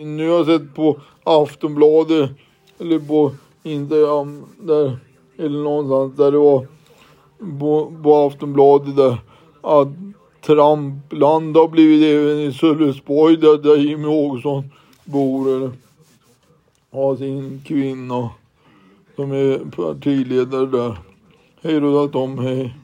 Nu har jag sett på Aftonbladet eller på Instagram där eller någonstans där det var på, på Aftonbladet där att Trampland har blivit även i Sölvesborg där, där Jimmie Åkesson bor eller har sin kvinna som är partiledare där. Hej då Tom, hej.